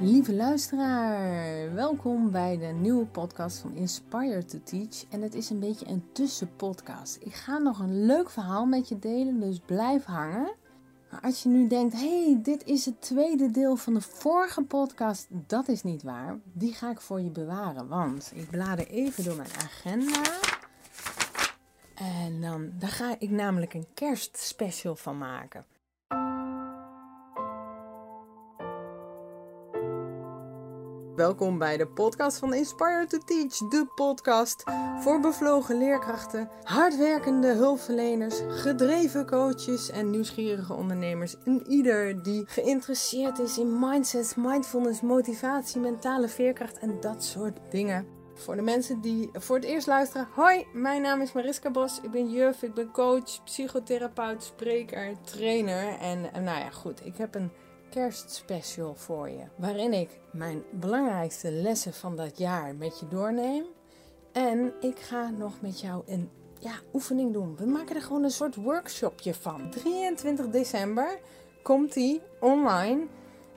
Lieve luisteraar, welkom bij de nieuwe podcast van Inspire to Teach. En het is een beetje een tussenpodcast. Ik ga nog een leuk verhaal met je delen, dus blijf hangen. Maar als je nu denkt, hey, dit is het tweede deel van de vorige podcast, dat is niet waar. Die ga ik voor je bewaren, want ik blader even door mijn agenda. En dan, daar ga ik namelijk een kerstspecial van maken. Welkom bij de podcast van Inspire to Teach, de podcast voor bevlogen leerkrachten, hardwerkende hulpverleners, gedreven coaches en nieuwsgierige ondernemers. En ieder die geïnteresseerd is in mindset, mindfulness, motivatie, mentale veerkracht en dat soort dingen. Voor de mensen die voor het eerst luisteren, hoi, mijn naam is Mariska Bos. Ik ben juf, ik ben coach, psychotherapeut, spreker, trainer. En, en nou ja, goed, ik heb een kerstspecial voor je. Waarin ik mijn belangrijkste lessen van dat jaar met je doorneem. En ik ga nog met jou een ja, oefening doen. We maken er gewoon een soort workshopje van. 23 december komt die online.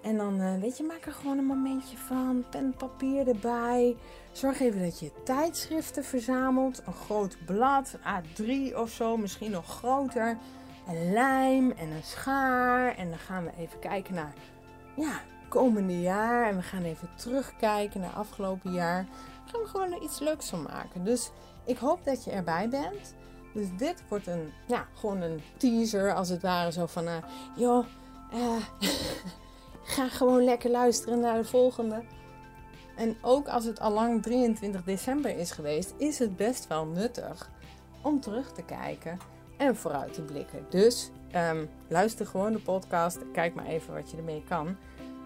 En dan, uh, weet je, maak er gewoon een momentje van. Pen, papier erbij. Zorg even dat je tijdschriften verzamelt. Een groot blad, A3 of zo, misschien nog groter en lijm en een schaar. En dan gaan we even kijken naar ja, komende jaar. En we gaan even terugkijken naar afgelopen jaar. We gaan er gewoon iets leuks van maken. Dus ik hoop dat je erbij bent. Dus dit wordt een, ja, gewoon een teaser als het ware. Zo van, uh, joh, uh, ga gewoon lekker luisteren naar de volgende. En ook als het al lang 23 december is geweest, is het best wel nuttig om terug te kijken en vooruit te blikken. Dus um, luister gewoon de podcast. Kijk maar even wat je ermee kan.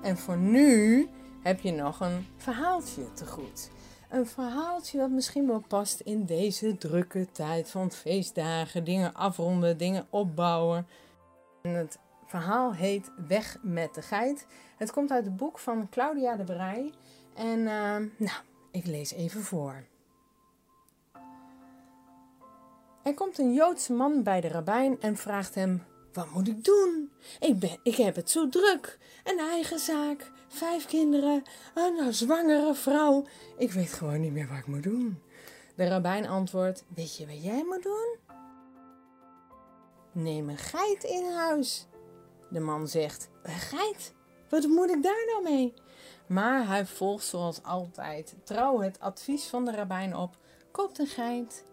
En voor nu heb je nog een verhaaltje te goed. Een verhaaltje dat misschien wel past in deze drukke tijd van feestdagen. Dingen afronden, dingen opbouwen. En het verhaal heet Weg met de geit. Het komt uit het boek van Claudia de Brij. En uh, nou, ik lees even voor. Er komt een Joodse man bij de rabbijn en vraagt hem: Wat moet ik doen? Ik, ben, ik heb het zo druk. Een eigen zaak, vijf kinderen, een zwangere vrouw. Ik weet gewoon niet meer wat ik moet doen. De rabbijn antwoordt: Weet je wat jij moet doen? Neem een geit in huis. De man zegt: Een geit? Wat moet ik daar nou mee? Maar hij volgt zoals altijd trouw het advies van de rabbijn op: koopt een geit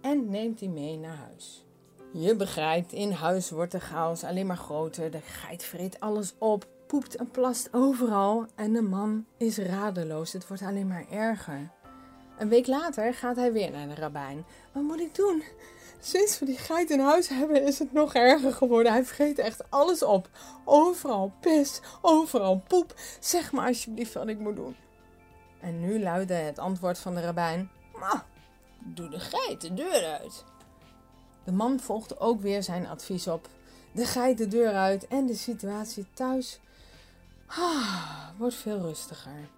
en neemt die mee naar huis. Je begrijpt, in huis wordt de chaos alleen maar groter. De geit vreet alles op, poept en plast overal en de man is radeloos. Het wordt alleen maar erger. Een week later gaat hij weer naar de rabbijn. Wat moet ik doen? Sinds we die geit in huis hebben is het nog erger geworden. Hij vreet echt alles op. Overal pis, overal poep. Zeg maar alsjeblieft wat ik moet doen. En nu luidde het antwoord van de rabbijn. Ah, Doe de geit de deur uit. De man volgde ook weer zijn advies op. De geit de deur uit en de situatie thuis ah, wordt veel rustiger.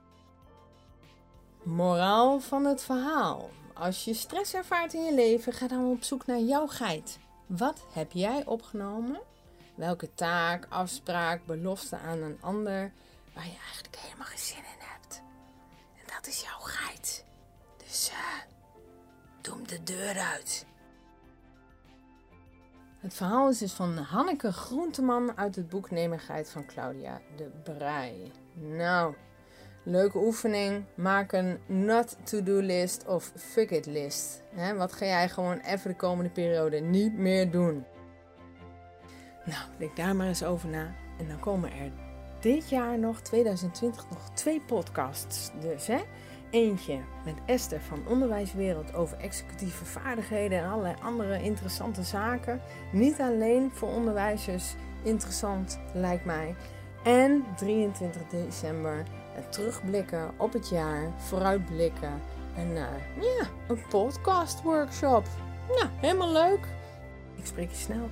Moraal van het verhaal. Als je stress ervaart in je leven, ga dan op zoek naar jouw geit. Wat heb jij opgenomen? Welke taak, afspraak, belofte aan een ander waar je eigenlijk helemaal geen zin in hebt? En dat is jouw geit. Dus uh, Doe hem de deur uit. Het verhaal is dus van Hanneke Groenteman uit het boek Nemigheid van Claudia de Brij. Nou, leuke oefening. Maak een not to-do list of fuck it list. wat ga jij gewoon even de komende periode niet meer doen? Nou, denk daar maar eens over na. En dan komen er dit jaar nog, 2020, nog twee podcasts. Dus hè. Eentje met Esther van Onderwijswereld over executieve vaardigheden en allerlei andere interessante zaken. Niet alleen voor onderwijzers interessant, lijkt mij. En 23 december het terugblikken op het jaar, vooruitblikken en naar ja, een podcast workshop. Nou, helemaal leuk. Ik spreek je snel.